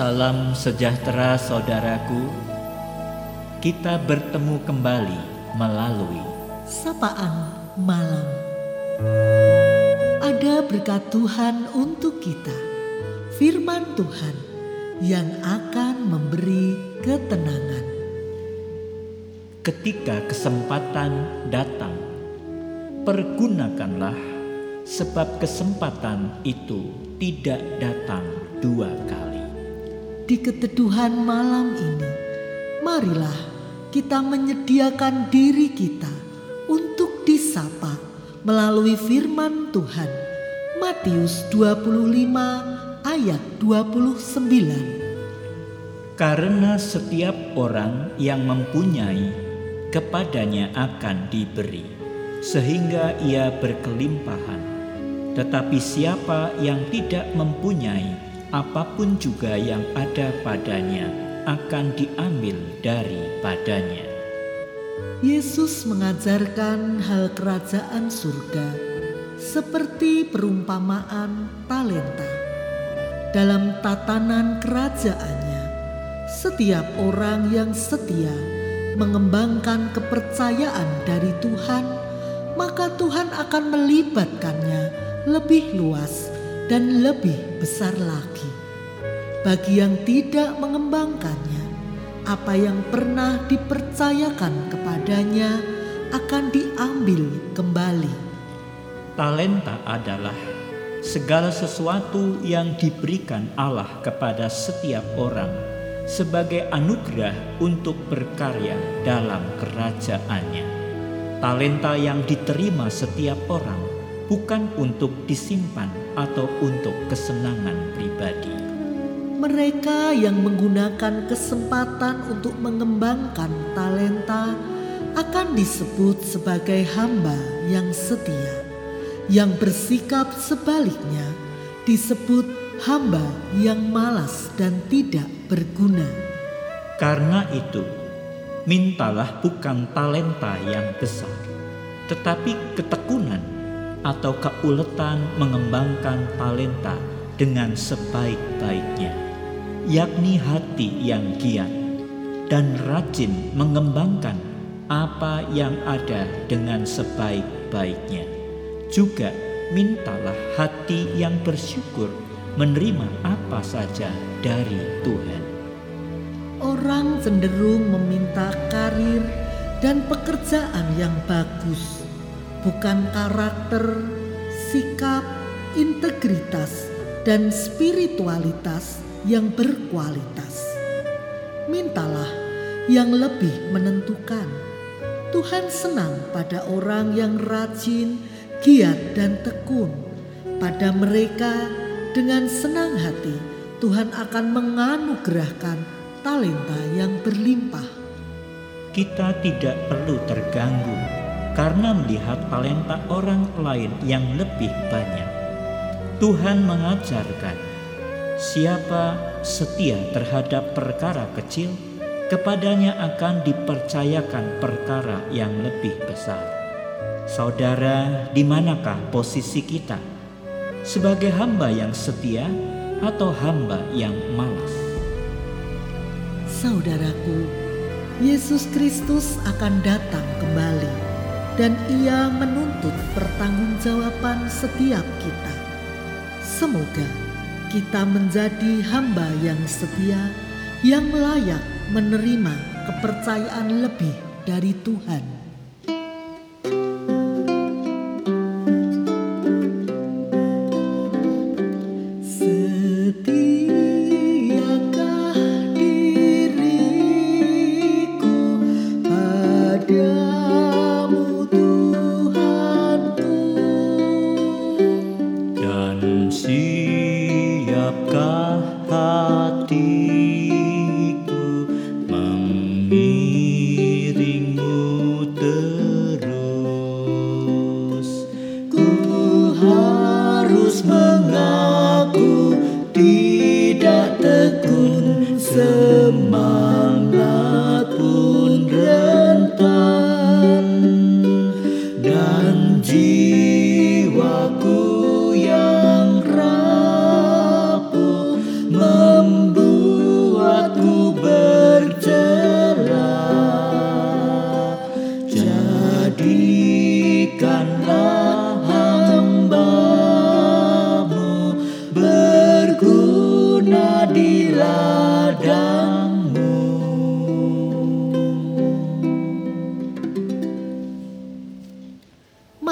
Salam sejahtera saudaraku. Kita bertemu kembali melalui sapaan malam. Ada berkat Tuhan untuk kita, firman Tuhan yang akan memberi ketenangan. ketika kesempatan datang. Pergunakanlah sebab kesempatan itu tidak datang dua kali. Di keteduhan malam ini, marilah kita menyediakan diri kita untuk disapa melalui firman Tuhan. Matius 25 ayat 29. Karena setiap orang yang mempunyai kepadanya akan diberi, sehingga ia berkelimpahan. Tetapi siapa yang tidak mempunyai, apa pun juga yang ada padanya akan diambil daripadanya. Yesus mengajarkan hal kerajaan surga seperti perumpamaan talenta. Dalam tatanan kerajaannya, setiap orang yang setia mengembangkan kepercayaan dari Tuhan, maka Tuhan akan melibatkannya lebih luas dan lebih besar lagi. Bagi yang tidak mengembangkannya, apa yang pernah dipercayakan kepadanya akan diambil kembali. Talenta adalah segala sesuatu yang diberikan Allah kepada setiap orang sebagai anugerah untuk berkarya dalam kerajaannya. Talenta yang diterima setiap orang bukan untuk disimpan atau untuk kesenangan pribadi. Mereka yang menggunakan kesempatan untuk mengembangkan talenta akan disebut sebagai hamba yang setia. Yang bersikap sebaliknya disebut hamba yang malas dan tidak berguna. Karena itu, mintalah bukan talenta yang besar, tetapi ketekunan atau keuletan mengembangkan talenta dengan sebaik-baiknya, yakni hati yang giat dan rajin mengembangkan apa yang ada dengan sebaik-baiknya. Juga mintalah hati yang bersyukur menerima apa saja dari Tuhan. Orang cenderung meminta karir dan pekerjaan yang bagus, bukan karakter, sikap, integritas, dan spiritualitas yang berkualitas. Mintalah yang lebih menentukan. Tuhan senang pada orang yang rajin, giat, dan tekun. Pada mereka, dengan senang hati, Tuhan akan menganugerahkan talenta yang berlimpah. Kita tidak perlu terganggu karena melihat talenta orang lain yang lebih banyak. Tuhan mengajarkan siapa setia terhadap perkara kecil, kepadanya akan dipercayakan perkara yang lebih besar. Saudara, di manakah posisi kita? Sebagai hamba yang setia atau hamba yang malas? Saudaraku, Yesus Kristus akan datang kembali dan ia menuntut pertanggungjawaban setiap kita. Semoga kita menjadi hamba yang setia yang layak menerima kepercayaan lebih dari Tuhan. My. mind.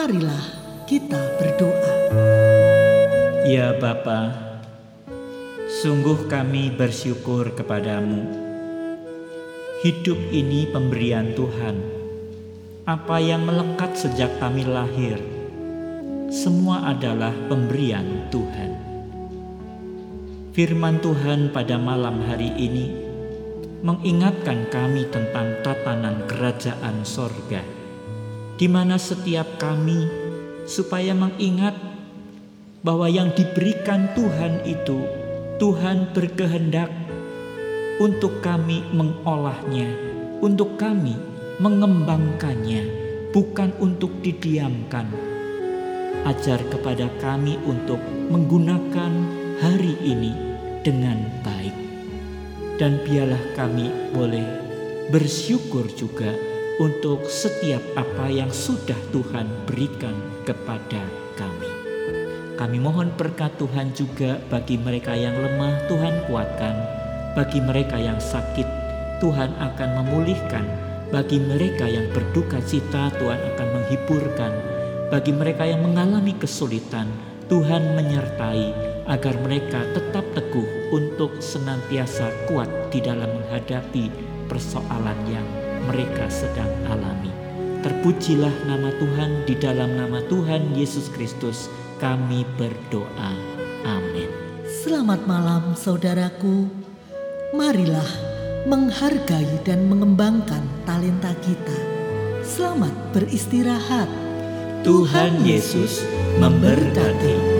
Marilah kita berdoa. Ya Bapa, sungguh kami bersyukur kepadamu. Hidup ini pemberian Tuhan. Apa yang melekat sejak kami lahir, semua adalah pemberian Tuhan. Firman Tuhan pada malam hari ini mengingatkan kami tentang tatanan kerajaan sorga di mana setiap kami supaya mengingat bahwa yang diberikan Tuhan itu Tuhan berkehendak untuk kami mengolahnya, untuk kami mengembangkannya, bukan untuk didiamkan. Ajar kepada kami untuk menggunakan hari ini dengan baik, dan biarlah kami boleh bersyukur juga untuk setiap apa yang sudah Tuhan berikan kepada kami. Kami mohon berkat Tuhan juga bagi mereka yang lemah, Tuhan kuatkan. Bagi mereka yang sakit, Tuhan akan memulihkan. Bagi mereka yang berduka cita, Tuhan akan menghiburkan. Bagi mereka yang mengalami kesulitan, Tuhan menyertai agar mereka tetap teguh untuk senantiasa kuat di dalam menghadapi persoalan yang mereka sedang alami. Terpujilah nama Tuhan di dalam nama Tuhan Yesus Kristus kami berdoa. Amin. Selamat malam saudaraku. Marilah menghargai dan mengembangkan talenta kita. Selamat beristirahat. Tuhan Yesus memberkati.